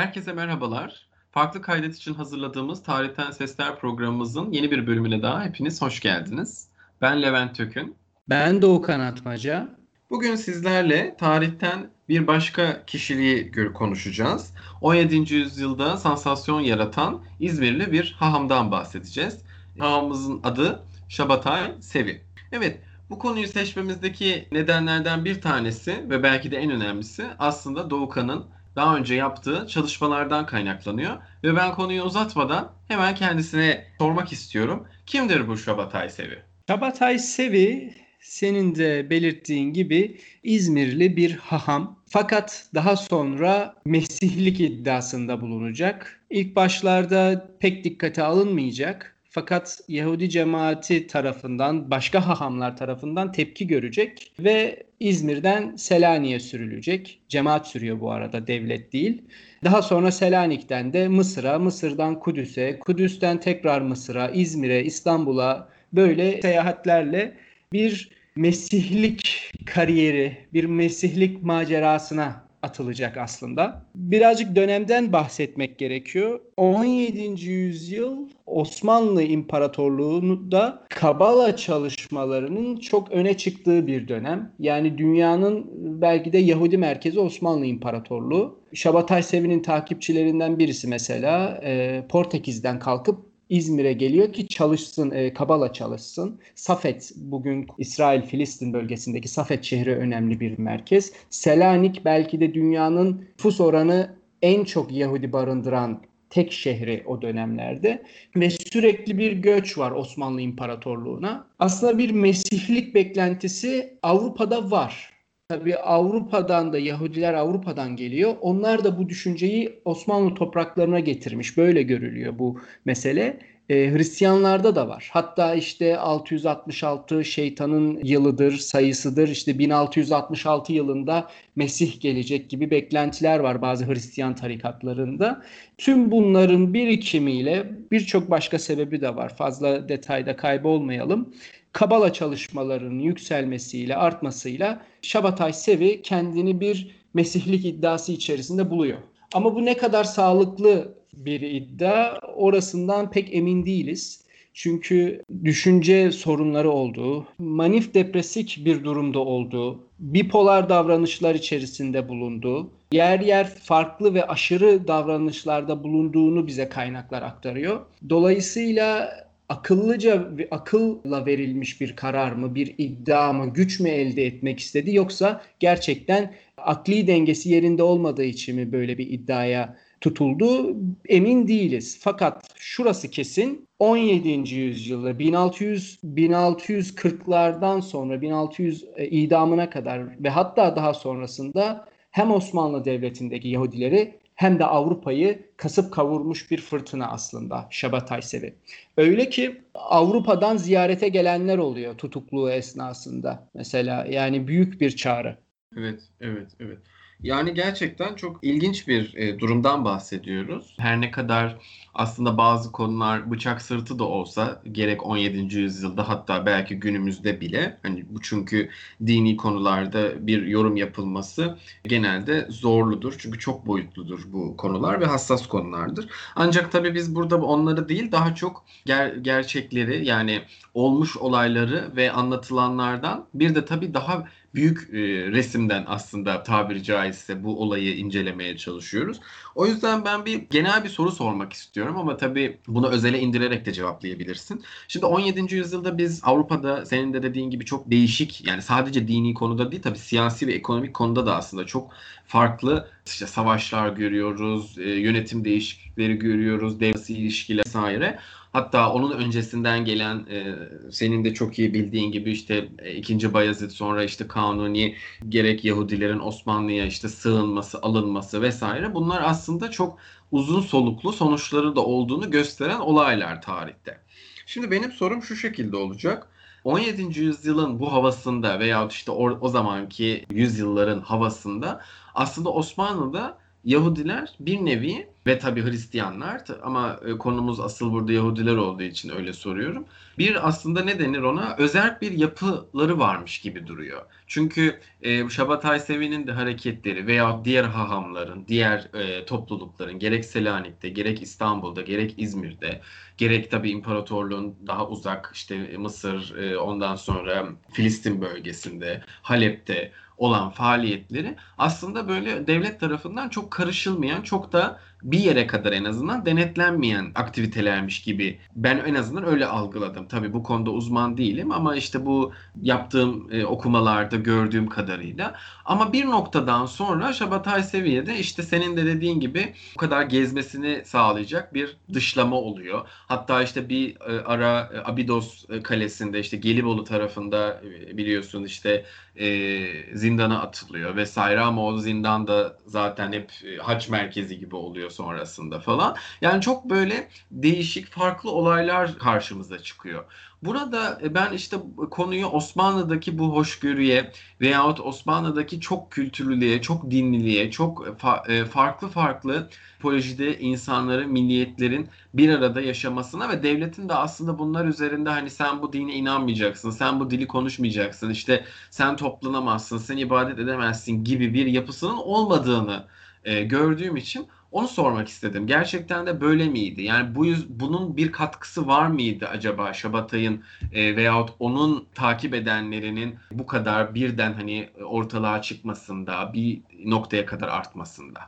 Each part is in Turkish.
Herkese merhabalar. Farklı kaydet için hazırladığımız Tarihten Sesler programımızın yeni bir bölümüne daha hepiniz hoş geldiniz. Ben Levent Tökün. Ben Doğukan Atmaca. Bugün sizlerle tarihten bir başka kişiliği konuşacağız. 17. yüzyılda sansasyon yaratan İzmirli bir hahamdan bahsedeceğiz. Hahamımızın adı Şabatay Sevi. Evet, bu konuyu seçmemizdeki nedenlerden bir tanesi ve belki de en önemlisi aslında Doğukan'ın daha önce yaptığı çalışmalardan kaynaklanıyor. Ve ben konuyu uzatmadan hemen kendisine sormak istiyorum. Kimdir bu Şabatay Sevi? Şabatay Sevi senin de belirttiğin gibi İzmirli bir haham. Fakat daha sonra Mesihlik iddiasında bulunacak. İlk başlarda pek dikkate alınmayacak. Fakat Yahudi cemaati tarafından, başka hahamlar tarafından tepki görecek ve İzmir'den Selanik'e sürülecek. Cemaat sürüyor bu arada, devlet değil. Daha sonra Selanik'ten de Mısır'a, Mısır'dan Kudüs'e, Kudüs'ten tekrar Mısır'a, İzmir'e, İstanbul'a böyle seyahatlerle bir mesihlik kariyeri, bir mesihlik macerasına atılacak aslında. Birazcık dönemden bahsetmek gerekiyor. 17. yüzyıl Osmanlı İmparatorluğu'nda Kabala çalışmalarının çok öne çıktığı bir dönem. Yani dünyanın belki de Yahudi merkezi Osmanlı İmparatorluğu. Şabatay Sevi'nin takipçilerinden birisi mesela e, Portekiz'den kalkıp İzmir'e geliyor ki çalışsın, e, Kabala çalışsın. Safet bugün İsrail-Filistin bölgesindeki Safet şehri önemli bir merkez. Selanik belki de dünyanın nüfus oranı en çok Yahudi barındıran tek şehri o dönemlerde ve sürekli bir göç var Osmanlı İmparatorluğu'na. Aslında bir mesihlik beklentisi Avrupa'da var. Tabii Avrupa'dan da Yahudiler Avrupa'dan geliyor. Onlar da bu düşünceyi Osmanlı topraklarına getirmiş. Böyle görülüyor bu mesele. E, Hristiyanlarda da var. Hatta işte 666 şeytanın yılıdır, sayısıdır. İşte 1666 yılında Mesih gelecek gibi beklentiler var bazı Hristiyan tarikatlarında. Tüm bunların birikimiyle birçok başka sebebi de var. Fazla detayda kaybolmayalım. Kabala çalışmalarının yükselmesiyle, artmasıyla Şabatay Sevi kendini bir mesihlik iddiası içerisinde buluyor. Ama bu ne kadar sağlıklı bir iddia orasından pek emin değiliz. Çünkü düşünce sorunları olduğu, manif depresik bir durumda olduğu, bipolar davranışlar içerisinde bulunduğu, yer yer farklı ve aşırı davranışlarda bulunduğunu bize kaynaklar aktarıyor. Dolayısıyla akıllıca ve akılla verilmiş bir karar mı, bir iddia mı, güç mü elde etmek istedi yoksa gerçekten akli dengesi yerinde olmadığı için mi böyle bir iddiaya tutuldu emin değiliz. Fakat şurası kesin 17. yüzyılda 1600 1640'lardan sonra 1600 e, idamına kadar ve hatta daha sonrasında hem Osmanlı Devleti'ndeki Yahudileri hem de Avrupa'yı kasıp kavurmuş bir fırtına aslında Şabatay Sevi. Öyle ki Avrupa'dan ziyarete gelenler oluyor tutukluğu esnasında. Mesela yani büyük bir çağrı. Evet, evet, evet. Yani gerçekten çok ilginç bir e, durumdan bahsediyoruz. Her ne kadar aslında bazı konular bıçak sırtı da olsa gerek 17. yüzyılda hatta belki günümüzde bile hani bu çünkü dini konularda bir yorum yapılması genelde zorludur. Çünkü çok boyutludur bu konular ve hassas konulardır. Ancak tabii biz burada onları değil daha çok ger- gerçekleri yani olmuş olayları ve anlatılanlardan bir de tabii daha büyük e, resimden aslında tabiri caizse bu olayı incelemeye çalışıyoruz. O yüzden ben bir genel bir soru sormak istiyorum ama tabii bunu özele indirerek de cevaplayabilirsin. Şimdi 17. yüzyılda biz Avrupa'da senin de dediğin gibi çok değişik yani sadece dini konuda değil tabii siyasi ve ekonomik konuda da aslında çok farklı işte savaşlar görüyoruz, e, yönetim değişiklikleri görüyoruz, devlet ilişkiler vesaire. Hatta onun öncesinden gelen e, senin de çok iyi bildiğin gibi işte e, ikinci Bayezid sonra işte Kanuni gerek Yahudilerin Osmanlı'ya işte sığınması, alınması vesaire bunlar aslında çok uzun soluklu sonuçları da olduğunu gösteren olaylar tarihte. Şimdi benim sorum şu şekilde olacak. 17. yüzyılın bu havasında veya işte o, o zamanki yüzyılların havasında aslında Osmanlı'da Yahudiler bir nevi ve tabii Hristiyanlar ama e, konumuz asıl burada Yahudiler olduğu için öyle soruyorum. Bir aslında ne denir ona? Özel bir yapıları varmış gibi duruyor. Çünkü e, Şabatay Sevi'nin de hareketleri veya diğer hahamların, diğer e, toplulukların gerek Selanik'te, gerek İstanbul'da, gerek İzmir'de, gerek tabii imparatorluğun daha uzak işte Mısır, e, ondan sonra Filistin bölgesinde, Halep'te olan faaliyetleri aslında böyle devlet tarafından çok karışılmayan, çok da bir yere kadar en azından denetlenmeyen aktivitelermiş gibi ben en azından öyle algıladım. Tabii bu konuda uzman değilim ama işte bu yaptığım e, okumalarda gördüğüm kadarıyla. Ama bir noktadan sonra Şabatay seviyede işte senin de dediğin gibi bu kadar gezmesini sağlayacak bir dışlama oluyor. Hatta işte bir e, ara e, Abidos e, kalesinde işte Gelibolu tarafında e, biliyorsun işte e, zindana atılıyor vesaire ama o zindan da zaten hep e, haç merkezi gibi oluyor sonrasında falan. Yani çok böyle değişik farklı olaylar karşımıza çıkıyor. Burada e, ben işte konuyu Osmanlı'daki bu hoşgörüye veyahut Osmanlı'daki çok kültürlülüğe, çok dinliliğe, çok fa- e, farklı farklı tipolojide insanların, milliyetlerin bir arada yaşamasına ve devletin de aslında bunlar üzerinde hani sen bu dine inanmayacaksın, sen bu dili konuşmayacaksın, işte sen toplanamazsın, sen ibadet edemezsin gibi bir yapısının olmadığını e, gördüğüm için onu sormak istedim. Gerçekten de böyle miydi? Yani bu yüz, bunun bir katkısı var mıydı acaba Şabatay'ın e, veyahut onun takip edenlerinin bu kadar birden hani ortalığa çıkmasında, bir noktaya kadar artmasında?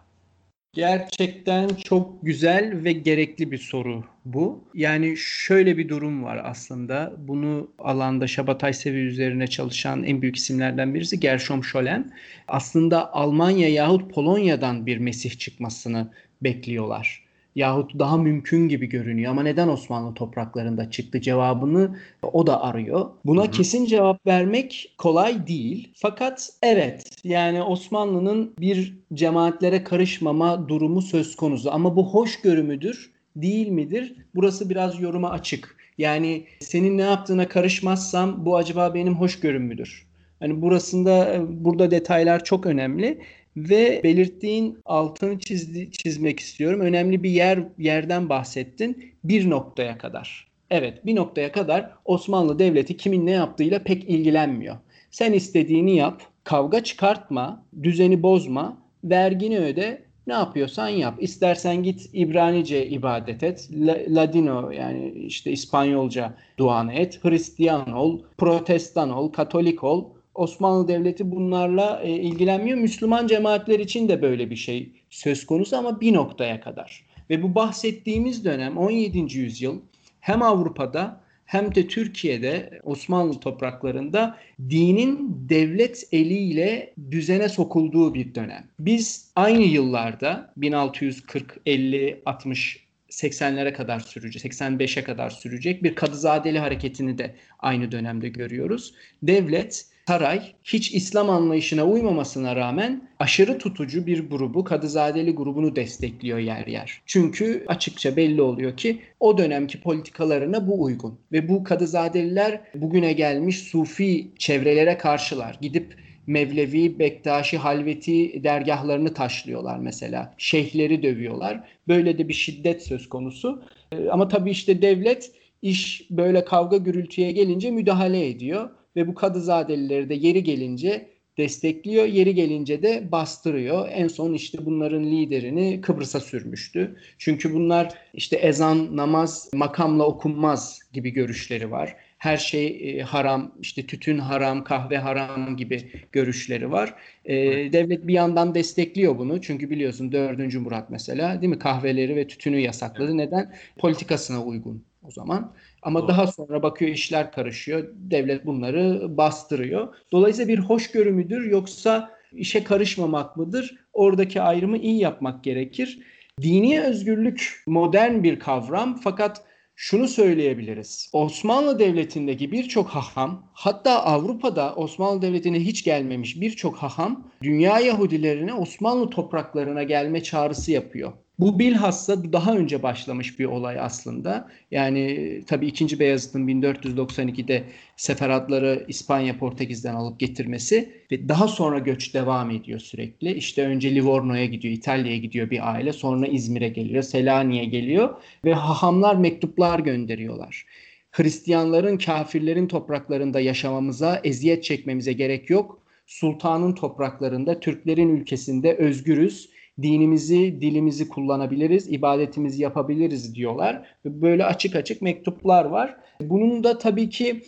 Gerçekten çok güzel ve gerekli bir soru bu. Yani şöyle bir durum var aslında. Bunu alanda Şabatay Sevi üzerine çalışan en büyük isimlerden birisi Gershom Scholem. Aslında Almanya yahut Polonya'dan bir Mesih çıkmasını bekliyorlar yahut daha mümkün gibi görünüyor ama neden Osmanlı topraklarında çıktı cevabını o da arıyor. Buna hı hı. kesin cevap vermek kolay değil. Fakat evet yani Osmanlı'nın bir cemaatlere karışmama durumu söz konusu ama bu hoşgörü müdür? Değil midir? Burası biraz yoruma açık. Yani senin ne yaptığına karışmazsam bu acaba benim hoşgörüm müdür? Hani burasında burada detaylar çok önemli ve belirttiğin altını çizdi, çizmek istiyorum. Önemli bir yer yerden bahsettin. Bir noktaya kadar. Evet bir noktaya kadar Osmanlı Devleti kimin ne yaptığıyla pek ilgilenmiyor. Sen istediğini yap, kavga çıkartma, düzeni bozma, vergini öde, ne yapıyorsan yap. İstersen git İbranice ibadet et, Ladino yani işte İspanyolca duanı et, Hristiyan ol, Protestan ol, Katolik ol. Osmanlı Devleti bunlarla e, ilgilenmiyor. Müslüman cemaatler için de böyle bir şey söz konusu ama bir noktaya kadar. Ve bu bahsettiğimiz dönem 17. yüzyıl hem Avrupa'da hem de Türkiye'de Osmanlı topraklarında dinin devlet eliyle düzene sokulduğu bir dönem. Biz aynı yıllarda 1640, 50, 60 80'lere kadar sürecek, 85'e kadar sürecek bir Kadızadeli hareketini de aynı dönemde görüyoruz. Devlet saray hiç İslam anlayışına uymamasına rağmen aşırı tutucu bir grubu, Kadızadeli grubunu destekliyor yer yer. Çünkü açıkça belli oluyor ki o dönemki politikalarına bu uygun. Ve bu Kadızadeliler bugüne gelmiş Sufi çevrelere karşılar. Gidip Mevlevi, Bektaşi, Halveti dergahlarını taşlıyorlar mesela. Şeyhleri dövüyorlar. Böyle de bir şiddet söz konusu. Ee, ama tabii işte devlet iş böyle kavga gürültüye gelince müdahale ediyor ve bu Kadızadelileri de yeri gelince destekliyor. Yeri gelince de bastırıyor. En son işte bunların liderini Kıbrıs'a sürmüştü. Çünkü bunlar işte ezan, namaz makamla okunmaz gibi görüşleri var. Her şey e, haram, işte tütün haram, kahve haram gibi görüşleri var. E, devlet bir yandan destekliyor bunu. Çünkü biliyorsun 4. Murat mesela değil mi kahveleri ve tütünü yasakladı. Neden? Politikasına uygun o zaman. Ama Doğru. daha sonra bakıyor işler karışıyor. Devlet bunları bastırıyor. Dolayısıyla bir hoşgörü müdür yoksa işe karışmamak mıdır? Oradaki ayrımı iyi yapmak gerekir. Dini özgürlük modern bir kavram fakat şunu söyleyebiliriz. Osmanlı Devleti'ndeki birçok haham, hatta Avrupa'da Osmanlı Devleti'ne hiç gelmemiş birçok haham, dünya Yahudilerine Osmanlı topraklarına gelme çağrısı yapıyor. Bu bilhassa daha önce başlamış bir olay aslında. Yani tabii 2. Beyazıt'ın 1492'de seferatları İspanya Portekiz'den alıp getirmesi ve daha sonra göç devam ediyor sürekli. İşte önce Livorno'ya gidiyor, İtalya'ya gidiyor bir aile, sonra İzmir'e geliyor, Selanik'e geliyor ve hahamlar mektuplar gönderiyorlar. Hristiyanların, kafirlerin topraklarında yaşamamıza, eziyet çekmemize gerek yok. Sultanın topraklarında, Türklerin ülkesinde özgürüz dinimizi, dilimizi kullanabiliriz, ibadetimizi yapabiliriz diyorlar. Böyle açık açık mektuplar var. Bunun da tabii ki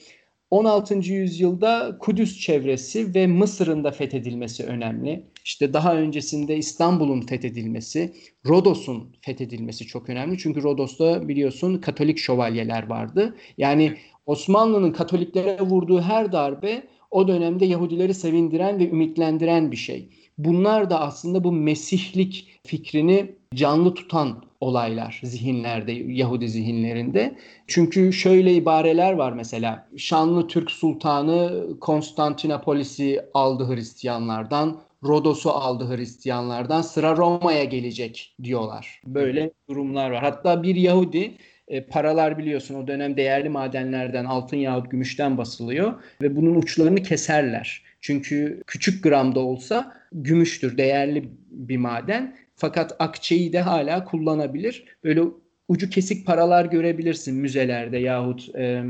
16. yüzyılda Kudüs çevresi ve Mısır'ın da fethedilmesi önemli. İşte daha öncesinde İstanbul'un fethedilmesi, Rodos'un fethedilmesi çok önemli. Çünkü Rodos'ta biliyorsun Katolik şövalyeler vardı. Yani Osmanlı'nın Katoliklere vurduğu her darbe o dönemde Yahudileri sevindiren ve ümitlendiren bir şey. Bunlar da aslında bu Mesihlik fikrini canlı tutan olaylar zihinlerde, Yahudi zihinlerinde. Çünkü şöyle ibareler var mesela. Şanlı Türk Sultanı Konstantinopolis'i aldı Hristiyanlardan, Rodos'u aldı Hristiyanlardan, sıra Roma'ya gelecek diyorlar. Böyle durumlar var. Hatta bir Yahudi e, paralar biliyorsun o dönem değerli madenlerden altın yahut gümüşten basılıyor ve bunun uçlarını keserler. Çünkü küçük gramda olsa gümüştür, değerli bir maden. Fakat akçeyi de hala kullanabilir. Böyle ucu kesik paralar görebilirsin müzelerde yahut e,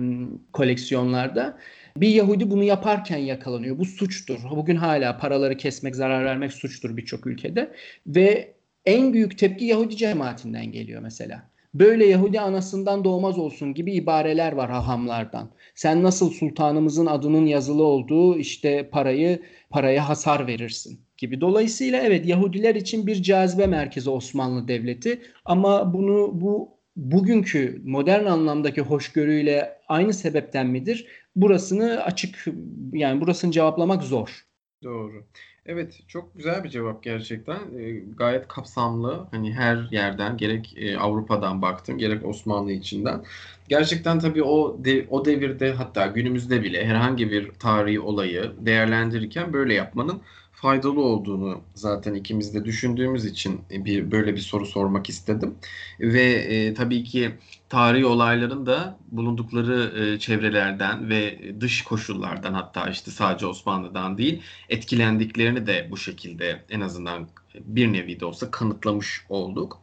koleksiyonlarda. Bir Yahudi bunu yaparken yakalanıyor. Bu suçtur. Bugün hala paraları kesmek, zarar vermek suçtur birçok ülkede. Ve en büyük tepki Yahudi cemaatinden geliyor mesela. Böyle Yahudi anasından doğmaz olsun gibi ibareler var hahamlardan. Sen nasıl sultanımızın adının yazılı olduğu işte parayı paraya hasar verirsin gibi. Dolayısıyla evet Yahudiler için bir cazibe merkezi Osmanlı Devleti ama bunu bu bugünkü modern anlamdaki hoşgörüyle aynı sebepten midir? Burasını açık yani burasını cevaplamak zor. Doğru. Evet, çok güzel bir cevap gerçekten. E, gayet kapsamlı. Hani her yerden gerek e, Avrupa'dan baktım, gerek Osmanlı içinden. Gerçekten tabii o de, o devirde hatta günümüzde bile herhangi bir tarihi olayı değerlendirirken böyle yapmanın faydalı olduğunu zaten ikimiz de düşündüğümüz için bir böyle bir soru sormak istedim. Ve e, tabii ki tarihi olayların da bulundukları e, çevrelerden ve dış koşullardan hatta işte sadece Osmanlı'dan değil etkilendiklerini de bu şekilde en azından bir nevi de olsa kanıtlamış olduk.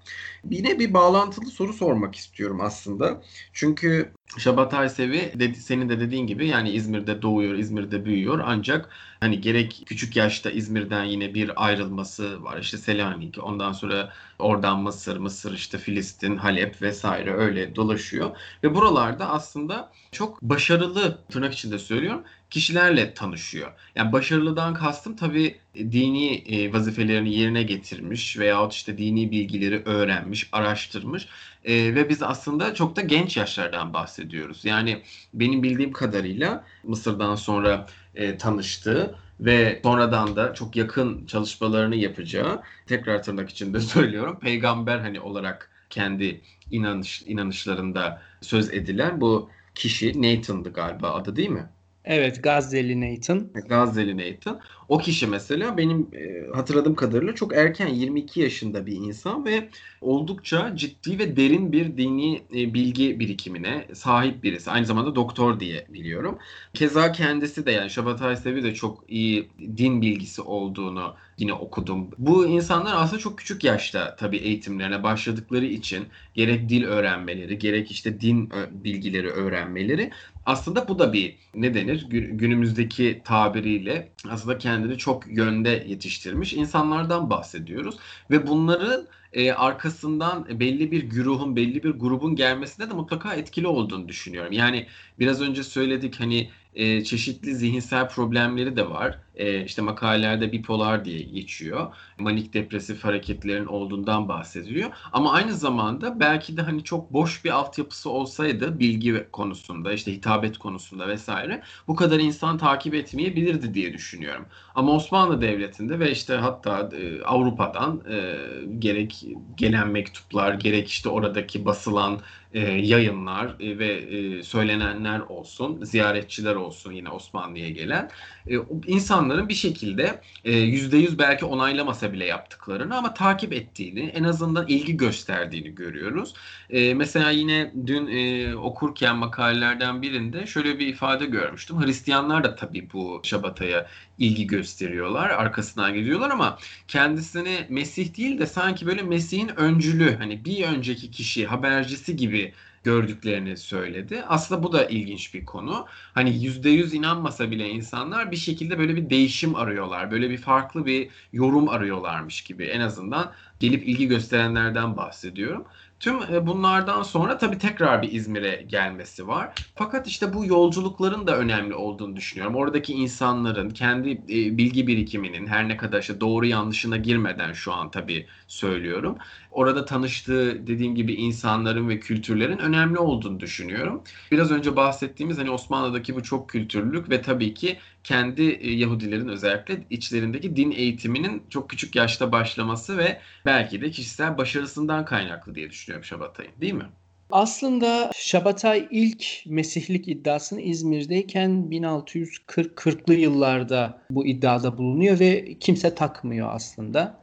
Yine bir bağlantılı soru sormak istiyorum aslında. Çünkü Şabatay Sevi dedi, senin de dediğin gibi yani İzmir'de doğuyor, İzmir'de büyüyor ancak hani gerek küçük yaşta İzmir'den yine bir ayrılması var. İşte Selanik, ondan sonra oradan Mısır, Mısır işte Filistin, Halep vesaire öyle dolaşıyor. Ve buralarda aslında çok başarılı tırnak içinde söylüyorum kişilerle tanışıyor. Yani başarılıdan kastım tabii dini e, vazifelerini yerine getirmiş veyahut işte dini bilgileri öğrenmiş, araştırmış e, ve biz aslında çok da genç yaşlardan bahsediyoruz. Yani benim bildiğim kadarıyla Mısır'dan sonra e, tanıştığı ve sonradan da çok yakın çalışmalarını yapacağı tekrar tırnak içinde söylüyorum peygamber hani olarak kendi inanış inanışlarında söz edilen bu kişi Nathan'dı galiba adı değil mi? Evet Gazze'li Nathan. Gazze'li Nathan. O kişi mesela benim e, hatırladığım kadarıyla çok erken 22 yaşında bir insan ve oldukça ciddi ve derin bir dini e, bilgi birikimine sahip birisi. Aynı zamanda doktor diye biliyorum. Keza kendisi de yani Şabatay Sevi de çok iyi din bilgisi olduğunu yine okudum. Bu insanlar aslında çok küçük yaşta tabii eğitimlerine başladıkları için gerek dil öğrenmeleri, gerek işte din bilgileri öğrenmeleri aslında bu da bir ne denir günümüzdeki tabiriyle aslında kendini çok yönde yetiştirmiş insanlardan bahsediyoruz ve bunların e, arkasından belli bir güruhun, belli bir grubun gelmesine de mutlaka etkili olduğunu düşünüyorum. Yani biraz önce söyledik hani e, çeşitli zihinsel problemleri de var. E, işte makalelerde bipolar diye geçiyor. Manik depresif hareketlerin olduğundan bahsediliyor. Ama aynı zamanda belki de hani çok boş bir altyapısı olsaydı bilgi konusunda, işte hitabet konusunda vesaire bu kadar insan takip etmeyebilirdi diye düşünüyorum. Ama Osmanlı Devleti'nde ve işte hatta e, Avrupa'dan e, gerek gelen mektuplar, gerek işte oradaki basılan e, yayınlar e, ve e, söylenenler olsun, ziyaretçiler olsun yine Osmanlı'ya gelen e, insanların bir şekilde e, yüzde yüz belki onaylamasa bile yaptıklarını ama takip ettiğini, en azından ilgi gösterdiğini görüyoruz. E, mesela yine dün e, okurken makalelerden birinde şöyle bir ifade görmüştüm. Hristiyanlar da tabii bu Şabata'ya ilgi gösteriyorlar, arkasından gidiyorlar ama kendisini Mesih değil de sanki böyle Mesih'in öncülü, hani bir önceki kişi, habercisi gibi gördüklerini söyledi. Aslında bu da ilginç bir konu. Hani yüzde yüz inanmasa bile insanlar bir şekilde böyle bir değişim arıyorlar. Böyle bir farklı bir yorum arıyorlarmış gibi. En azından gelip ilgi gösterenlerden bahsediyorum. Tüm e, bunlardan sonra tabii tekrar bir İzmir'e gelmesi var. Fakat işte bu yolculukların da önemli olduğunu düşünüyorum. Oradaki insanların kendi e, bilgi birikiminin her ne kadar işte doğru yanlışına girmeden şu an tabii söylüyorum. Orada tanıştığı dediğim gibi insanların ve kültürlerin önemli olduğunu düşünüyorum. Biraz önce bahsettiğimiz hani Osmanlı'daki bu çok kültürlülük ve tabii ki kendi e, Yahudilerin özellikle içlerindeki din eğitiminin çok küçük yaşta başlaması ve belki de kişisel başarısından kaynaklı diye düşünüyorum Şabatay'ın değil mi? Aslında Şabatay ilk Mesihlik iddiasını İzmir'deyken 1640'lı yıllarda bu iddiada bulunuyor ve kimse takmıyor aslında.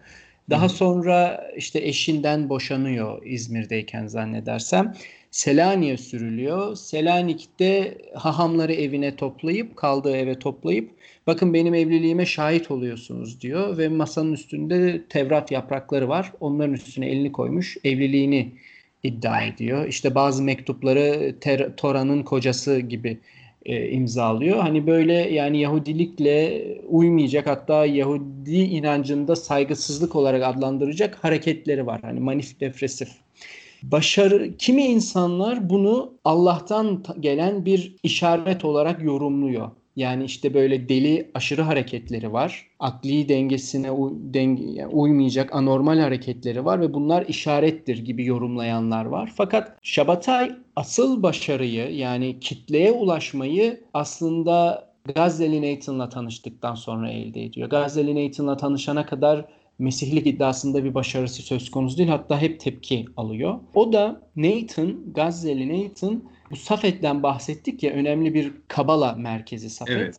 Daha sonra işte eşinden boşanıyor İzmir'deyken zannedersem. Selanik'e sürülüyor. Selanik'te hahamları evine toplayıp kaldığı eve toplayıp bakın benim evliliğime şahit oluyorsunuz diyor ve masanın üstünde Tevrat yaprakları var. Onların üstüne elini koymuş evliliğini iddia ediyor. İşte bazı mektupları Tora'nın kocası gibi e, imzalıyor. Hani böyle yani Yahudilikle uymayacak hatta Yahudi inancında saygısızlık olarak adlandıracak hareketleri var. Hani manif depresif. Başarı kimi insanlar bunu Allah'tan gelen bir işaret olarak yorumluyor. Yani işte böyle deli aşırı hareketleri var. Akli dengesine uy, denge, uymayacak anormal hareketleri var ve bunlar işarettir gibi yorumlayanlar var. Fakat Şabatay asıl başarıyı yani kitleye ulaşmayı aslında Gazze'li Nathan'la tanıştıktan sonra elde ediyor. Gazze'li Nathan'la tanışana kadar Mesihlik iddiasında bir başarısı söz konusu değil. Hatta hep tepki alıyor. O da Nathan, Gazze'li Nathan bu Safet'ten bahsettik ya önemli bir Kabala merkezi Safet. Evet.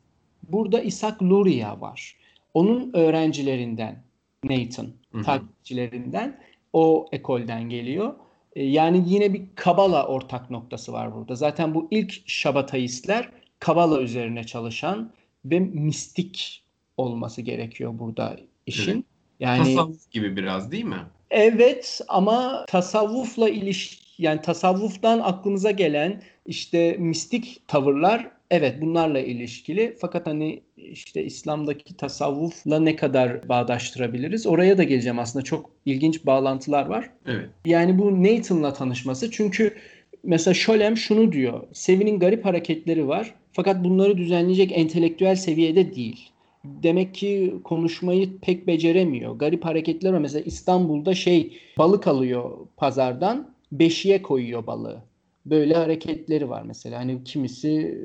Burada İshak Luria var. Onun öğrencilerinden Nathan, Hı-hı. takipçilerinden o ekolden geliyor. E, yani yine bir Kabala ortak noktası var burada. Zaten bu ilk Şabataistler Kabala üzerine çalışan ve mistik olması gerekiyor burada işin. Evet. Yani tasavvuf gibi biraz değil mi? Evet ama tasavvufla ilişki yani tasavvuftan aklımıza gelen işte mistik tavırlar evet bunlarla ilişkili. Fakat hani işte İslam'daki tasavvufla ne kadar bağdaştırabiliriz? Oraya da geleceğim aslında. Çok ilginç bağlantılar var. Evet. Yani bu Nathan'la tanışması çünkü mesela Şolem şunu diyor. Sevi'nin garip hareketleri var. Fakat bunları düzenleyecek entelektüel seviyede değil demek ki konuşmayı pek beceremiyor. Garip hareketler var. Mesela İstanbul'da şey balık alıyor pazardan beşiğe koyuyor balığı. Böyle hareketleri var mesela. Hani kimisi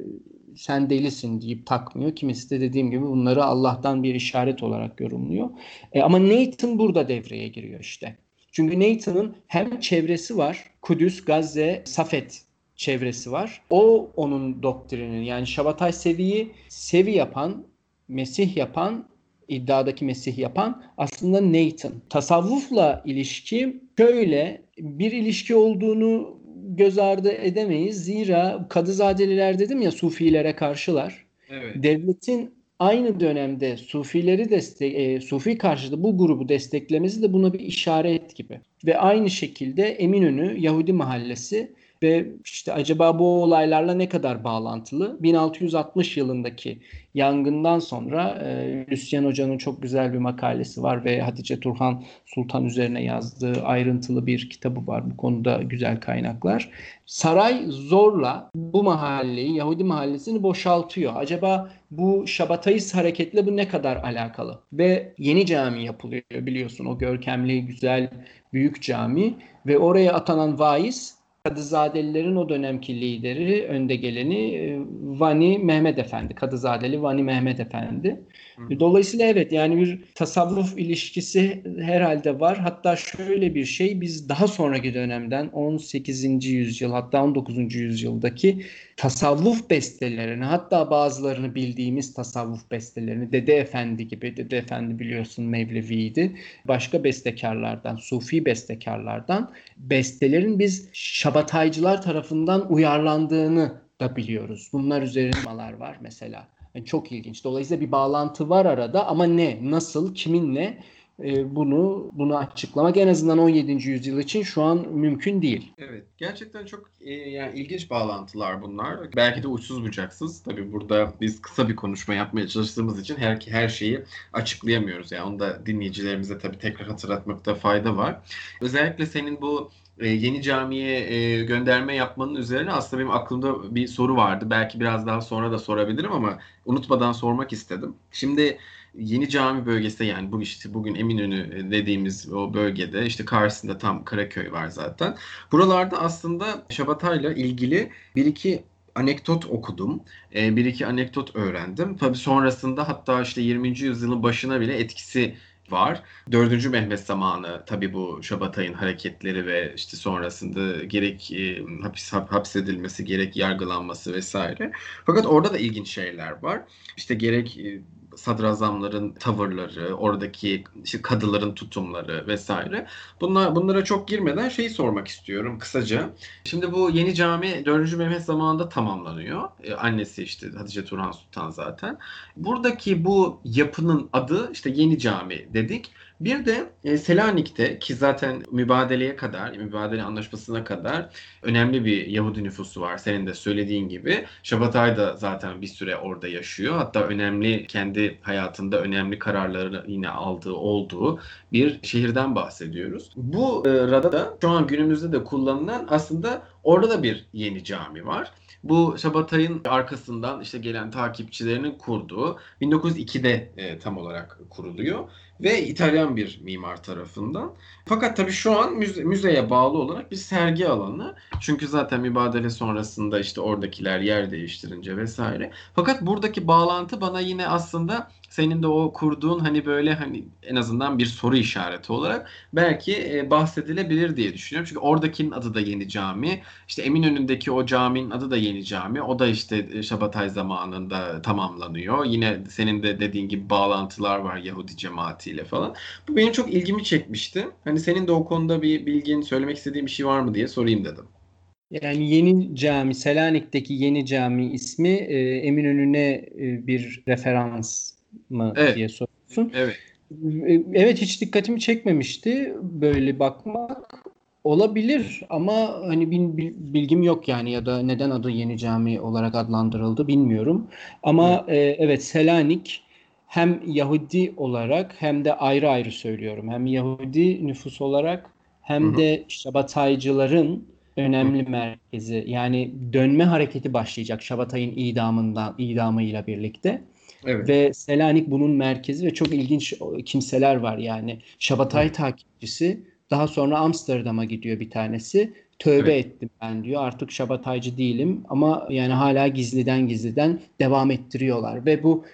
sen delisin deyip takmıyor. Kimisi de dediğim gibi bunları Allah'tan bir işaret olarak yorumluyor. E, ama Nathan burada devreye giriyor işte. Çünkü Nathan'ın hem çevresi var. Kudüs, Gazze, Safet çevresi var. O onun doktrinin yani Şabatay Sevi'yi Sevi yapan Mesih yapan, iddiadaki Mesih yapan aslında Nathan. Tasavvufla ilişki şöyle bir ilişki olduğunu göz ardı edemeyiz. Zira Kadızadeliler dedim ya Sufilere karşılar. Evet. Devletin aynı dönemde Sufileri destek, e, Sufi karşıtı bu grubu desteklemesi de buna bir işaret gibi. Ve aynı şekilde Eminönü Yahudi mahallesi ve işte acaba bu olaylarla ne kadar bağlantılı? 1660 yılındaki yangından sonra e, Lucien Hoca'nın çok güzel bir makalesi var ve Hatice Turhan Sultan üzerine yazdığı ayrıntılı bir kitabı var. Bu konuda güzel kaynaklar. Saray zorla bu mahalleyi, Yahudi mahallesini boşaltıyor. Acaba bu Şabatayist hareketle bu ne kadar alakalı? Ve yeni cami yapılıyor biliyorsun o görkemli, güzel, büyük cami ve oraya atanan vaiz Kadızadelilerin o dönemki lideri, önde geleni e, Vani Mehmet Efendi. Kadızadeli Vani Mehmet Efendi. Hı. Dolayısıyla evet yani bir tasavvuf ilişkisi herhalde var. Hatta şöyle bir şey biz daha sonraki dönemden 18. yüzyıl hatta 19. yüzyıldaki tasavvuf bestelerini hatta bazılarını bildiğimiz tasavvuf bestelerini Dede Efendi gibi Dede Efendi biliyorsun Mevlevi'ydi. Başka bestekarlardan, Sufi bestekarlardan bestelerin biz Şabataycılar tarafından uyarlandığını da biliyoruz. Bunlar üzerinde var mesela. Yani çok ilginç. Dolayısıyla bir bağlantı var arada ama ne, nasıl, kiminle e, bunu bunu açıklamak en azından 17. yüzyıl için şu an mümkün değil. Evet. Gerçekten çok e, yani ilginç bağlantılar bunlar. Belki de uçsuz bucaksız. Tabii burada biz kısa bir konuşma yapmaya çalıştığımız için her her şeyi açıklayamıyoruz. Yani onu da dinleyicilerimize tabii tekrar hatırlatmakta fayda var. Özellikle senin bu e, yeni camiye e, gönderme yapmanın üzerine aslında benim aklımda bir soru vardı. Belki biraz daha sonra da sorabilirim ama unutmadan sormak istedim. Şimdi yeni cami bölgesi yani bu işte bugün Eminönü dediğimiz o bölgede işte karşısında tam Karaköy var zaten. Buralarda aslında Şabatay'la ilgili bir iki anekdot okudum. E, bir iki anekdot öğrendim. Tabii sonrasında hatta işte 20. yüzyılın başına bile etkisi var. Dördüncü Mehmet zamanı tabii bu Şabatay'ın hareketleri ve işte sonrasında gerek e, hapis hapsedilmesi gerek yargılanması vesaire. Fakat orada da ilginç şeyler var. İşte gerek e, sadrazamların tavırları, oradaki işte kadıların tutumları vesaire. Bunlar bunlara çok girmeden şeyi sormak istiyorum kısaca. Şimdi bu yeni cami 4. Mehmet zamanında tamamlanıyor. Ee, annesi işte Hatice Turhan Sultan zaten. Buradaki bu yapının adı işte Yeni Cami dedik. Bir de e, Selanik'te ki zaten mübadeleye kadar, mübadele anlaşmasına kadar önemli bir Yahudi nüfusu var. Senin de söylediğin gibi. Şabatay da zaten bir süre orada yaşıyor. Hatta önemli, kendi hayatında önemli kararları yine aldığı, olduğu bir şehirden bahsediyoruz. Bu e, rada şu an günümüzde de kullanılan aslında orada da bir yeni cami var. Bu Şabatay'ın arkasından işte gelen takipçilerinin kurduğu 1902'de e, tam olarak kuruluyor ve İtalyan bir mimar tarafından. Fakat tabii şu an müze, müzeye bağlı olarak bir sergi alanı. Çünkü zaten mübadele sonrasında işte oradakiler yer değiştirince vesaire. Fakat buradaki bağlantı bana yine aslında senin de o kurduğun hani böyle hani en azından bir soru işareti olarak belki e, bahsedilebilir diye düşünüyorum. Çünkü oradakinin adı da Yeni Cami. İşte Eminönü'ndeki o caminin adı da Yeni Cami. O da işte e, Şabatay zamanında tamamlanıyor. Yine senin de dediğin gibi bağlantılar var Yahudi cemaatiyle falan. Bu benim çok ilgimi çekmişti. Hani senin de o konuda bir bilgin, söylemek istediğin bir şey var mı diye sorayım dedim. Yani yeni cami, Selanik'teki yeni cami ismi e, Eminönü'ne e, bir referans mı evet. diye soruyorsun. Evet. Evet hiç dikkatimi çekmemişti böyle bakmak. Olabilir ama hani bilgim yok yani ya da neden adı Yeni Cami olarak adlandırıldı bilmiyorum. Ama e, evet Selanik hem Yahudi olarak hem de ayrı ayrı söylüyorum. Hem Yahudi nüfus olarak hem de Şabataycıların önemli merkezi. Yani dönme hareketi başlayacak Şabatay'ın idamından idamıyla birlikte. Evet. Ve Selanik bunun merkezi ve çok ilginç kimseler var yani. Şabatay evet. takipçisi daha sonra Amsterdam'a gidiyor bir tanesi. Tövbe evet. ettim ben diyor. Artık Şabataycı değilim ama yani hala gizliden gizliden devam ettiriyorlar ve bu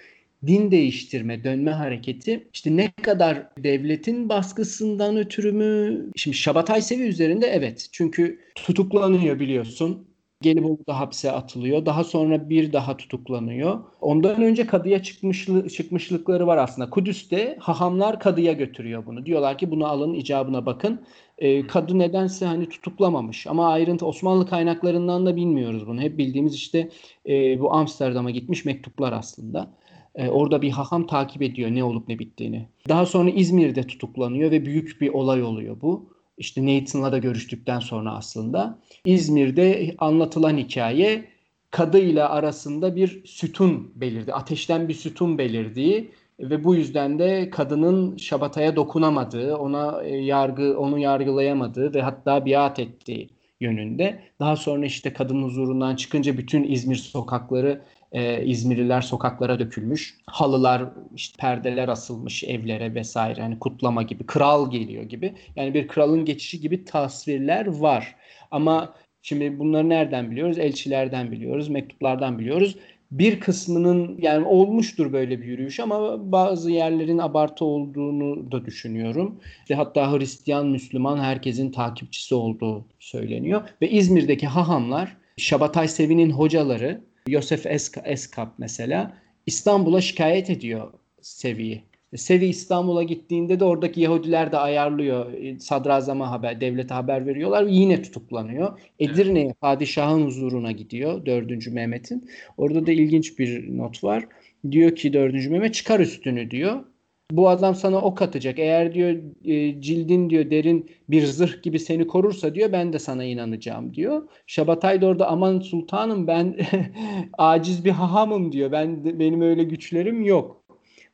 din değiştirme, dönme hareketi işte ne kadar devletin baskısından ötürü mü? Şimdi Şabatay sevi üzerinde evet. Çünkü tutuklanıyor biliyorsun. Gelibolu'da hapse atılıyor. Daha sonra bir daha tutuklanıyor. Ondan önce kadıya çıkmışlı, çıkmışlıkları var aslında. Kudüs'te hahamlar kadıya götürüyor bunu. Diyorlar ki bunu alın icabına bakın. E, kadı nedense hani tutuklamamış. Ama ayrıntı Osmanlı kaynaklarından da bilmiyoruz bunu. Hep bildiğimiz işte e, bu Amsterdam'a gitmiş mektuplar aslında. E, orada bir haham takip ediyor ne olup ne bittiğini. Daha sonra İzmir'de tutuklanıyor ve büyük bir olay oluyor bu işte Nathan'la da görüştükten sonra aslında İzmir'de anlatılan hikaye kadıyla arasında bir sütun belirdi. Ateşten bir sütun belirdiği ve bu yüzden de kadının Şabata'ya dokunamadığı, ona e, yargı onu yargılayamadığı ve hatta biat ettiği yönünde. Daha sonra işte kadın huzurundan çıkınca bütün İzmir sokakları e, İzmirliler sokaklara dökülmüş. Halılar, işte perdeler asılmış evlere vesaire. Hani kutlama gibi, kral geliyor gibi. Yani bir kralın geçişi gibi tasvirler var. Ama Şimdi bunları nereden biliyoruz? Elçilerden biliyoruz, mektuplardan biliyoruz. Bir kısmının yani olmuştur böyle bir yürüyüş ama bazı yerlerin abartı olduğunu da düşünüyorum. İşte hatta Hristiyan, Müslüman herkesin takipçisi olduğu söyleniyor. Ve İzmir'deki hahamlar, Şabatay Sevi'nin hocaları, Yosef Eskap mesela İstanbul'a şikayet ediyor Sevi'yi. Sevi İstanbul'a gittiğinde de oradaki Yahudiler de ayarlıyor. Sadrazama haber, devlete haber veriyorlar ve yine tutuklanıyor. Edirne'ye padişahın huzuruna gidiyor 4. Mehmet'in. Orada da ilginç bir not var. Diyor ki 4. Mehmet çıkar üstünü diyor. Bu adam sana ok atacak. Eğer diyor e, cildin diyor derin bir zırh gibi seni korursa diyor ben de sana inanacağım diyor. Şabatay da orada aman sultanım ben aciz bir hahamım diyor. Ben benim öyle güçlerim yok.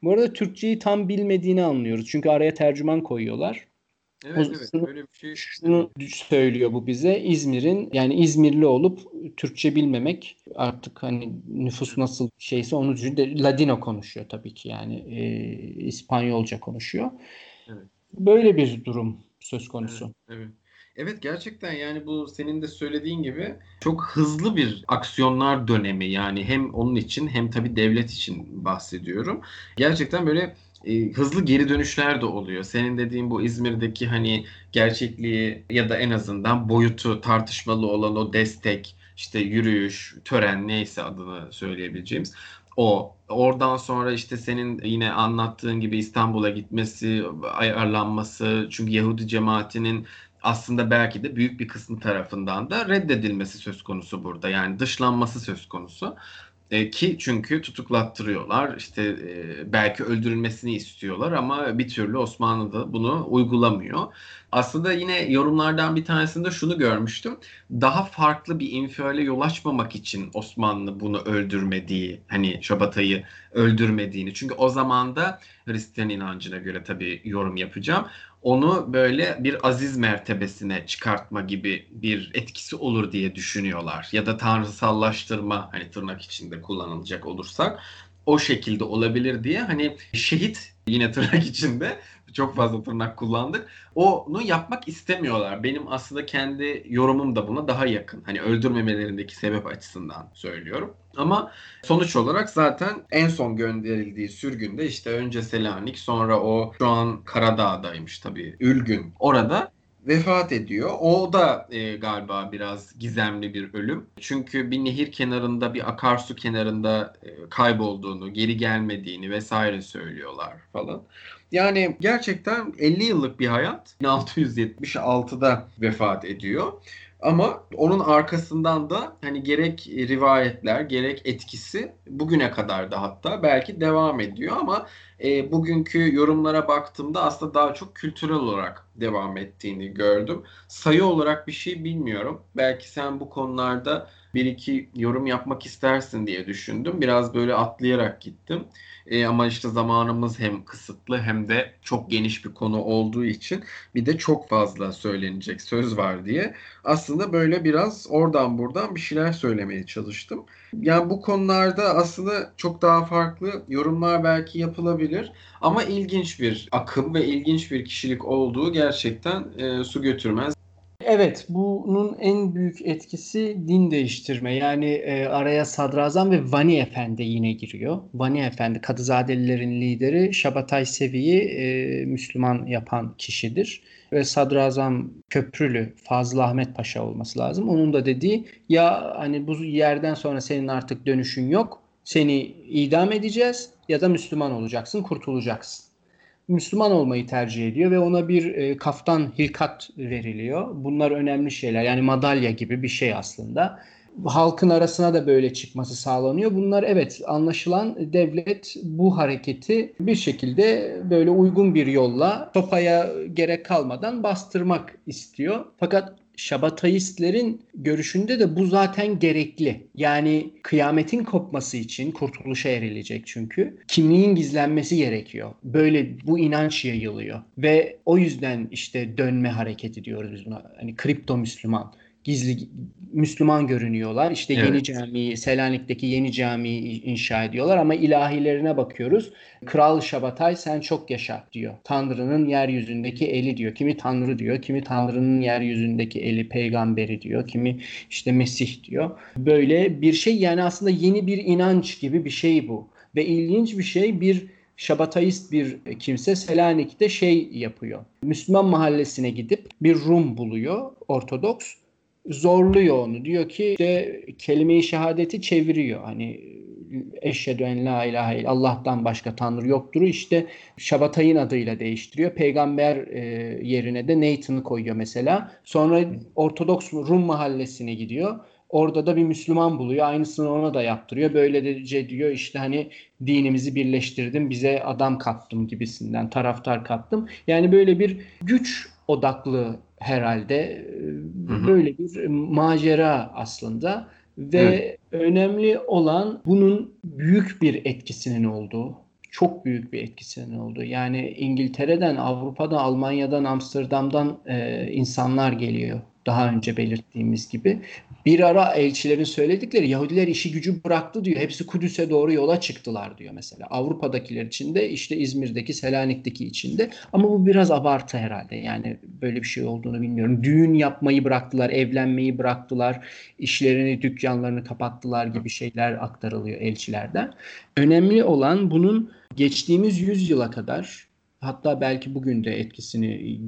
Bu arada Türkçeyi tam bilmediğini anlıyoruz. Çünkü araya tercüman koyuyorlar. Evet, evet böyle bir şey. Şunu söylüyor bu bize. İzmir'in yani İzmirli olup Türkçe bilmemek artık hani nüfus nasıl şeyse onu Ladino konuşuyor tabii ki yani e, İspanyolca konuşuyor. Evet. Böyle bir durum söz konusu. Evet, evet. Evet gerçekten yani bu senin de söylediğin gibi çok hızlı bir aksiyonlar dönemi yani hem onun için hem tabii devlet için bahsediyorum. Gerçekten böyle e, hızlı geri dönüşler de oluyor. Senin dediğin bu İzmir'deki hani gerçekliği ya da en azından boyutu tartışmalı olan o destek, işte yürüyüş, tören neyse adını söyleyebileceğimiz o. Oradan sonra işte senin yine anlattığın gibi İstanbul'a gitmesi, ayarlanması çünkü Yahudi cemaatinin aslında belki de büyük bir kısmı tarafından da reddedilmesi söz konusu burada. Yani dışlanması söz konusu. E, ki çünkü tutuklattırıyorlar. İşte e, belki öldürülmesini istiyorlar ama bir türlü Osmanlı da bunu uygulamıyor. Aslında yine yorumlardan bir tanesinde şunu görmüştüm. Daha farklı bir infiale yol açmamak için Osmanlı bunu öldürmediği, hani Şabatay'ı öldürmediğini. Çünkü o zaman da Hristiyan inancına göre tabii yorum yapacağım onu böyle bir aziz mertebesine çıkartma gibi bir etkisi olur diye düşünüyorlar. Ya da tanrısallaştırma hani tırnak içinde kullanılacak olursak o şekilde olabilir diye hani şehit yine tırnak içinde çok fazla tırnak kullandık. Onu yapmak istemiyorlar. Benim aslında kendi yorumum da buna daha yakın. Hani öldürmemelerindeki sebep açısından söylüyorum. Ama sonuç olarak zaten en son gönderildiği sürgünde işte önce Selanik sonra o şu an Karadağ'daymış tabii Ülgün. Orada vefat ediyor. O da e, galiba biraz gizemli bir ölüm. Çünkü bir nehir kenarında, bir akarsu kenarında e, kaybolduğunu, geri gelmediğini vesaire söylüyorlar falan. Yani gerçekten 50 yıllık bir hayat. 1676'da vefat ediyor. Ama onun arkasından da hani gerek rivayetler gerek etkisi bugüne kadar da hatta belki devam ediyor ama e, bugünkü yorumlara baktığımda aslında daha çok kültürel olarak devam ettiğini gördüm. Sayı olarak bir şey bilmiyorum. Belki sen bu konularda bir iki yorum yapmak istersin diye düşündüm. Biraz böyle atlayarak gittim. E, ama işte zamanımız hem kısıtlı hem de çok geniş bir konu olduğu için bir de çok fazla söylenecek söz var diye aslında böyle biraz oradan buradan bir şeyler söylemeye çalıştım. Yani bu konularda aslında çok daha farklı yorumlar belki yapılabilir ama ilginç bir akım ve ilginç bir kişilik olduğu gerçekten e, su götürmez. Evet, bunun en büyük etkisi din değiştirme. Yani e, araya Sadrazam ve Vani Efendi yine giriyor. Vani Efendi, Kadızadelilerin lideri Şabatay Sevi'yi e, Müslüman yapan kişidir. Ve Sadrazam Köprülü Fazıl Ahmet Paşa olması lazım. Onun da dediği ya hani bu yerden sonra senin artık dönüşün yok. Seni idam edeceğiz ya da Müslüman olacaksın, kurtulacaksın. Müslüman olmayı tercih ediyor ve ona bir e, kaftan hilkat veriliyor. Bunlar önemli şeyler. Yani madalya gibi bir şey aslında. Halkın arasına da böyle çıkması sağlanıyor. Bunlar evet anlaşılan devlet bu hareketi bir şekilde böyle uygun bir yolla topaya gerek kalmadan bastırmak istiyor. Fakat Şabatayistlerin görüşünde de bu zaten gerekli. Yani kıyametin kopması için kurtuluşa erilecek çünkü. Kimliğin gizlenmesi gerekiyor. Böyle bu inanç yayılıyor. Ve o yüzden işte dönme hareketi diyoruz biz buna. Hani kripto Müslüman gizli Müslüman görünüyorlar. İşte Evet. yeni camiyi, Selanik'teki yeni camiyi inşa ediyorlar ama ilahilerine bakıyoruz. Kral Şabatay sen çok yaşa diyor. Tanrı'nın yeryüzündeki eli diyor. Kimi Tanrı diyor, kimi Tanrı'nın yeryüzündeki eli peygamberi diyor, kimi işte Mesih diyor. Böyle bir şey yani aslında yeni bir inanç gibi bir şey bu. Ve ilginç bir şey bir Şabatayist bir kimse Selanik'te şey yapıyor. Müslüman mahallesine gidip bir Rum buluyor, Ortodoks. Zorluyor onu. Diyor ki işte kelime-i şehadeti çeviriyor. Hani eşhedü en la ilahe illallah Allah'tan başka tanrı yoktur. İşte Şabatay'ın adıyla değiştiriyor. Peygamber e, yerine de Nathan'ı koyuyor mesela. Sonra Ortodoks Rum mahallesine gidiyor. Orada da bir Müslüman buluyor. Aynısını ona da yaptırıyor. Böylece diyor işte hani dinimizi birleştirdim, bize adam kattım gibisinden taraftar kattım. Yani böyle bir güç odaklı herhalde Hı hı. böyle bir macera aslında ve Evet. önemli olan bunun büyük bir etkisinin olduğu. Çok büyük bir etkisinin olduğu. Yani İngiltere'den, Avrupa'dan, Almanya'dan, Amsterdam'dan e, insanlar geliyor. Daha önce belirttiğimiz gibi. Bir ara elçilerin söyledikleri Yahudiler işi gücü bıraktı diyor. Hepsi Kudüs'e doğru yola çıktılar diyor mesela. Avrupa'dakiler için de işte İzmir'deki, Selanik'teki için de. Ama bu biraz abartı herhalde. Yani böyle bir şey olduğunu bilmiyorum. Düğün yapmayı bıraktılar, evlenmeyi bıraktılar, işlerini, dükkanlarını kapattılar gibi şeyler aktarılıyor elçilerden. Önemli olan bunun geçtiğimiz yüzyıla kadar hatta belki bugün de etkisini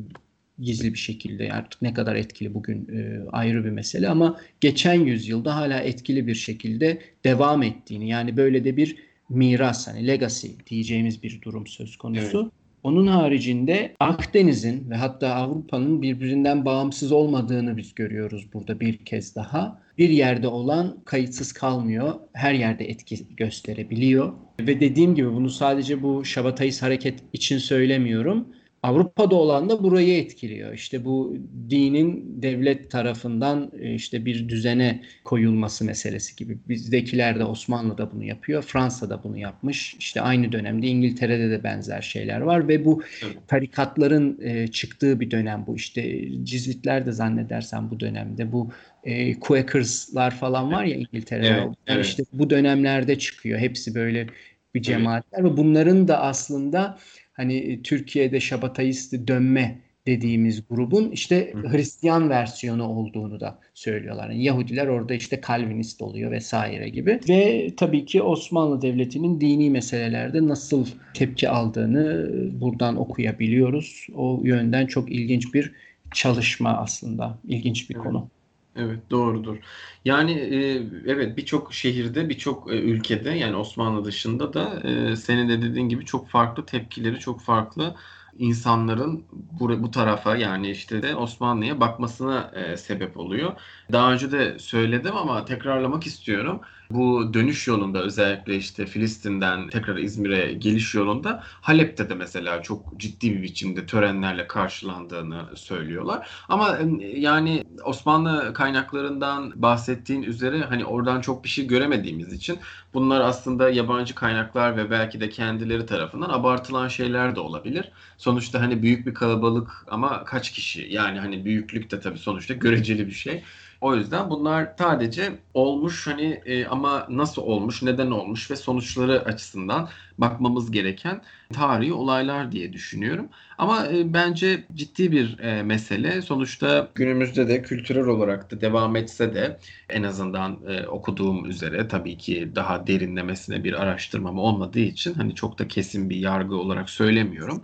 gizli bir şekilde artık ne kadar etkili bugün e, ayrı bir mesele ama geçen yüzyılda hala etkili bir şekilde devam ettiğini yani böyle de bir miras hani legacy diyeceğimiz bir durum söz konusu. Onun haricinde Akdeniz'in ve hatta Avrupa'nın birbirinden bağımsız olmadığını biz görüyoruz burada bir kez daha. Bir yerde olan kayıtsız kalmıyor. Her yerde etki gösterebiliyor. Ve dediğim gibi bunu sadece bu Şabatayist hareket için söylemiyorum. Avrupa'da olan da burayı etkiliyor. İşte bu dinin devlet tarafından e, işte bir düzene koyulması meselesi gibi. Bizdekiler de Osmanlı'da bunu yapıyor. Fransa'da bunu yapmış. İşte aynı dönemde İngiltere'de de benzer şeyler var ve bu Evet. tarikatların e, çıktığı bir dönem bu. İşte Cizvitler de zannedersem bu dönemde bu e, Quakers'lar falan var ya İngiltere'de. Evet, evet. işte bu dönemlerde çıkıyor. Hepsi böyle bir cemaatler ve bunların da aslında hani e, Türkiye'de Şabatayist dönme dediğimiz grubun işte. Hristiyan versiyonu olduğunu da söylüyorlar. Yani Yahudiler orada işte Kalvinist oluyor vesaire gibi. Ve tabii ki Osmanlı Devleti'nin dini meselelerde nasıl tepki aldığını buradan okuyabiliyoruz. O yönden çok ilginç bir çalışma aslında. İlginç bir Evet. konu. Evet doğrudur. Yani e, evet birçok şehirde birçok e, ülkede yani Osmanlı dışında da e, senin de dediğin gibi çok farklı tepkileri çok farklı insanların bu, bu tarafa yani işte de Osmanlı'ya bakmasına e, sebep oluyor. Daha önce de söyledim ama tekrarlamak istiyorum. Bu dönüş yolunda özellikle işte Filistin'den tekrar İzmir'e geliş yolunda Halep'te de mesela çok ciddi bir biçimde törenlerle karşılandığını söylüyorlar. Ama e, yani Osmanlı kaynaklarından bahsettiğin üzere hani oradan çok bir şey göremediğimiz için bunlar aslında yabancı kaynaklar ve belki de kendileri tarafından abartılan şeyler de olabilir. Sonuçta hani büyük bir kalabalık ama kaç kişi? Yani hani büyüklük de tabii sonuçta göreceli bir şey. O yüzden bunlar sadece olmuş hani e, ama nasıl olmuş, neden olmuş ve sonuçları açısından bakmamız gereken tarihi olaylar diye düşünüyorum. Ama e, bence ciddi bir e, mesele. Sonuçta günümüzde de kültürel olarak da devam etse de en azından e, okuduğum üzere tabii ki daha derinlemesine bir araştırmam olmadığı için hani çok da kesin bir yargı olarak söylemiyorum.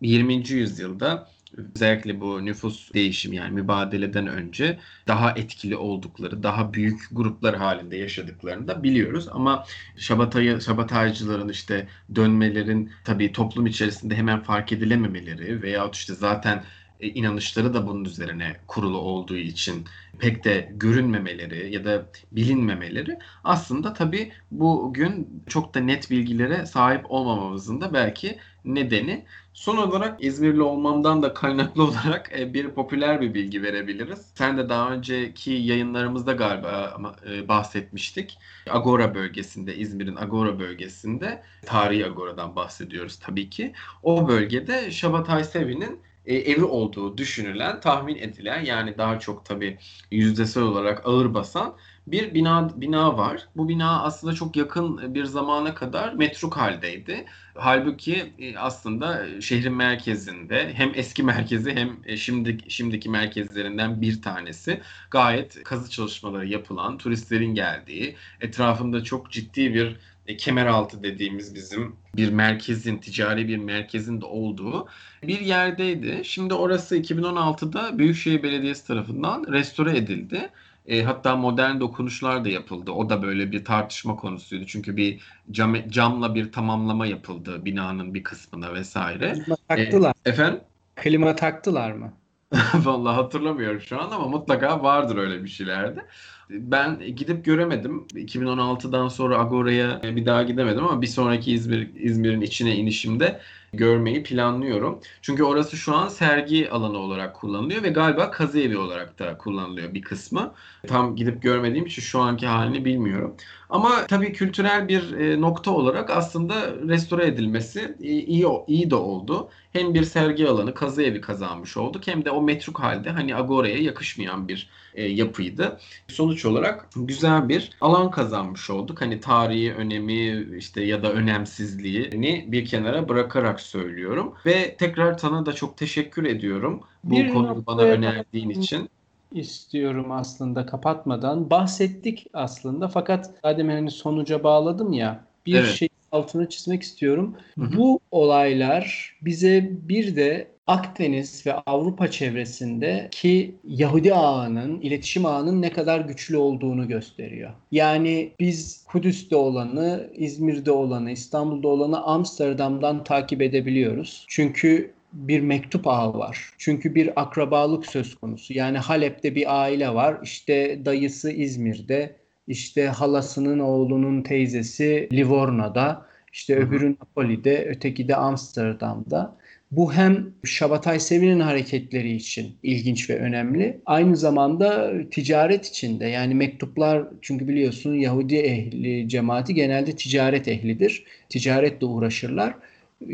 20. yüzyılda özellikle bu nüfus değişimi yani mübadeleden önce daha etkili oldukları, daha büyük gruplar halinde yaşadıklarını da biliyoruz. Ama Şabatayı, Şabataycıların işte dönmelerin tabii toplum içerisinde hemen fark edilememeleri veyahut işte zaten e, inanışları da bunun üzerine kurulu olduğu için pek de görünmemeleri ya da bilinmemeleri aslında tabii bugün çok da net bilgilere sahip olmamamızın da belki nedeni. Son olarak İzmirli olmamdan da kaynaklı olarak e, bir popüler bir bilgi verebiliriz. Sen de daha önceki yayınlarımızda galiba e, bahsetmiştik. Agora bölgesinde, İzmir'in Agora bölgesinde, tarihi Agora'dan bahsediyoruz tabii ki. O bölgede Şabatay Sevi'nin e, evi olduğu düşünülen, tahmin edilen yani daha çok tabii yüzdesel olarak ağır basan bir bina bina var. Bu bina aslında çok yakın bir zamana kadar metruk haldeydi. Halbuki e, aslında şehrin merkezinde hem eski merkezi hem e, şimdi şimdiki merkezlerinden bir tanesi gayet kazı çalışmaları yapılan, turistlerin geldiği, etrafında çok ciddi bir e, kemeraltı dediğimiz bizim bir merkezin, ticari bir merkezin de olduğu bir yerdeydi. Şimdi orası 2016'da Büyükşehir Belediyesi tarafından restore edildi. E, hatta modern dokunuşlar da yapıldı. O da böyle bir tartışma konusuydu. Çünkü bir cam, camla bir tamamlama yapıldı binanın bir kısmına vesaire. Klima taktılar. E, efendim? Klima taktılar mı? Vallahi hatırlamıyorum şu an ama mutlaka vardır öyle bir şeylerde. Ben gidip göremedim. 2016'dan sonra Agora'ya bir daha gidemedim ama bir sonraki İzmir İzmir'in içine inişimde görmeyi planlıyorum. Çünkü orası şu an sergi alanı olarak kullanılıyor ve galiba kazı evi olarak da kullanılıyor bir kısmı. Tam gidip görmediğim için şu anki halini bilmiyorum. Ama tabii kültürel bir e, nokta olarak aslında restore edilmesi iyi iyi de oldu. Hem bir sergi alanı, kazı evi kazanmış olduk hem de o metruk halde hani Agora'ya yakışmayan bir e, yapıydı. Sonuç olarak güzel bir alan kazanmış olduk. Hani tarihi önemi işte ya da önemsizliğini bir kenara bırakarak söylüyorum. Ve tekrar sana da çok teşekkür ediyorum bu bir konuyu bana önerdiğin için istiyorum aslında kapatmadan. Bahsettik aslında fakat Adem hani sonuca bağladım ya. Bir evet. şey altını çizmek istiyorum. Hı hı. Bu olaylar bize bir de Akdeniz ve Avrupa çevresinde ki Yahudi ağının, iletişim ağının ne kadar güçlü olduğunu gösteriyor. Yani biz Kudüs'te olanı, İzmir'de olanı, İstanbul'da olanı Amsterdam'dan takip edebiliyoruz. Çünkü bir mektup ağı var. Çünkü bir akrabalık söz konusu. Yani Halep'te bir aile var. İşte dayısı İzmir'de, işte halasının oğlunun teyzesi Livorno'da, işte öbürü Napoli'de, öteki de Amsterdam'da. Bu hem Şabatay Sevi'nin hareketleri için ilginç ve önemli. Aynı zamanda ticaret içinde yani mektuplar çünkü biliyorsun Yahudi ehli cemaati genelde ticaret ehlidir. Ticaretle uğraşırlar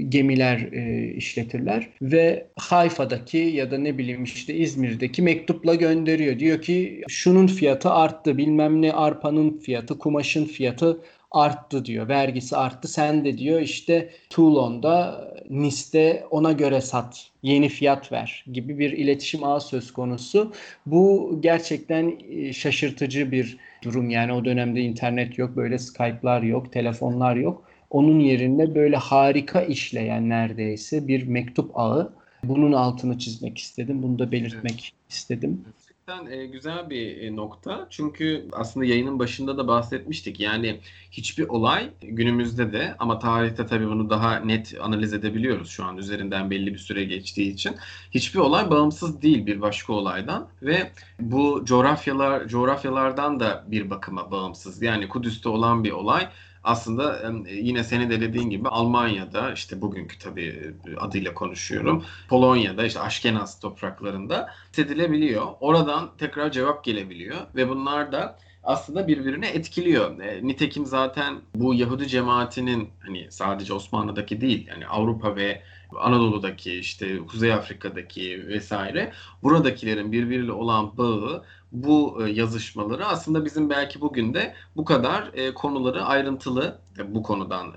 gemiler e, işletirler ve Hayfa'daki ya da ne bileyim işte İzmir'deki mektupla gönderiyor. Diyor ki şunun fiyatı arttı bilmem ne arpanın fiyatı kumaşın fiyatı arttı diyor. Vergisi arttı. Sen de diyor işte Toulon'da Nice'de ona göre sat. Yeni fiyat ver gibi bir iletişim ağı söz konusu. Bu gerçekten e, şaşırtıcı bir durum. Yani o dönemde internet yok, böyle Skype'lar yok, telefonlar yok. Onun yerine böyle harika işleyen neredeyse bir mektup ağı. Bunun altını çizmek istedim. Bunu da belirtmek evet. istedim. Gerçekten e, güzel bir e, nokta. Çünkü aslında yayının başında da bahsetmiştik. Yani hiçbir olay günümüzde de ama tarihte tabii bunu daha net analiz edebiliyoruz şu an üzerinden belli bir süre geçtiği için. Hiçbir olay bağımsız değil bir başka olaydan ve bu coğrafyalar coğrafyalardan da bir bakıma bağımsız. Yani Kudüs'te olan bir olay aslında yine senin de dediğin gibi Almanya'da işte bugünkü tabii adıyla konuşuyorum. Polonya'da işte Aşkenaz topraklarında hissedilebiliyor. Oradan tekrar cevap gelebiliyor ve bunlar da aslında birbirini etkiliyor. E, nitekim zaten bu Yahudi cemaatinin hani sadece Osmanlı'daki değil yani Avrupa ve Anadolu'daki işte Kuzey Afrika'daki vesaire buradakilerin birbiriyle olan bağı bu e, yazışmaları aslında bizim belki bugün de bu kadar e, konuları ayrıntılı e, bu konudan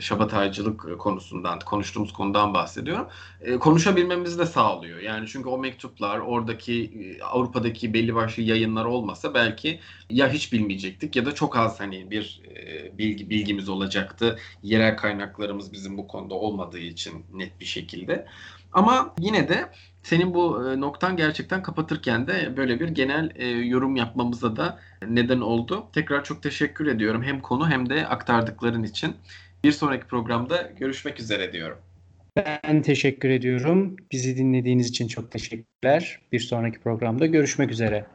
şabataycılık konusundan konuştuğumuz konudan bahsediyorum. Konuşabilmemizi de sağlıyor. Yani çünkü o mektuplar oradaki Avrupa'daki belli başlı yayınlar olmasa belki ya hiç bilmeyecektik ya da çok az hani bir bilgi bilgimiz olacaktı. Yerel kaynaklarımız bizim bu konuda olmadığı için net bir şekilde. Ama yine de senin bu e, noktan gerçekten kapatırken de böyle bir genel e, yorum yapmamıza da neden oldu. Tekrar çok teşekkür ediyorum hem konu hem de aktardıkların için. Bir sonraki programda görüşmek üzere diyorum. Ben teşekkür ediyorum. Bizi dinlediğiniz için çok teşekkürler. Bir sonraki programda görüşmek üzere.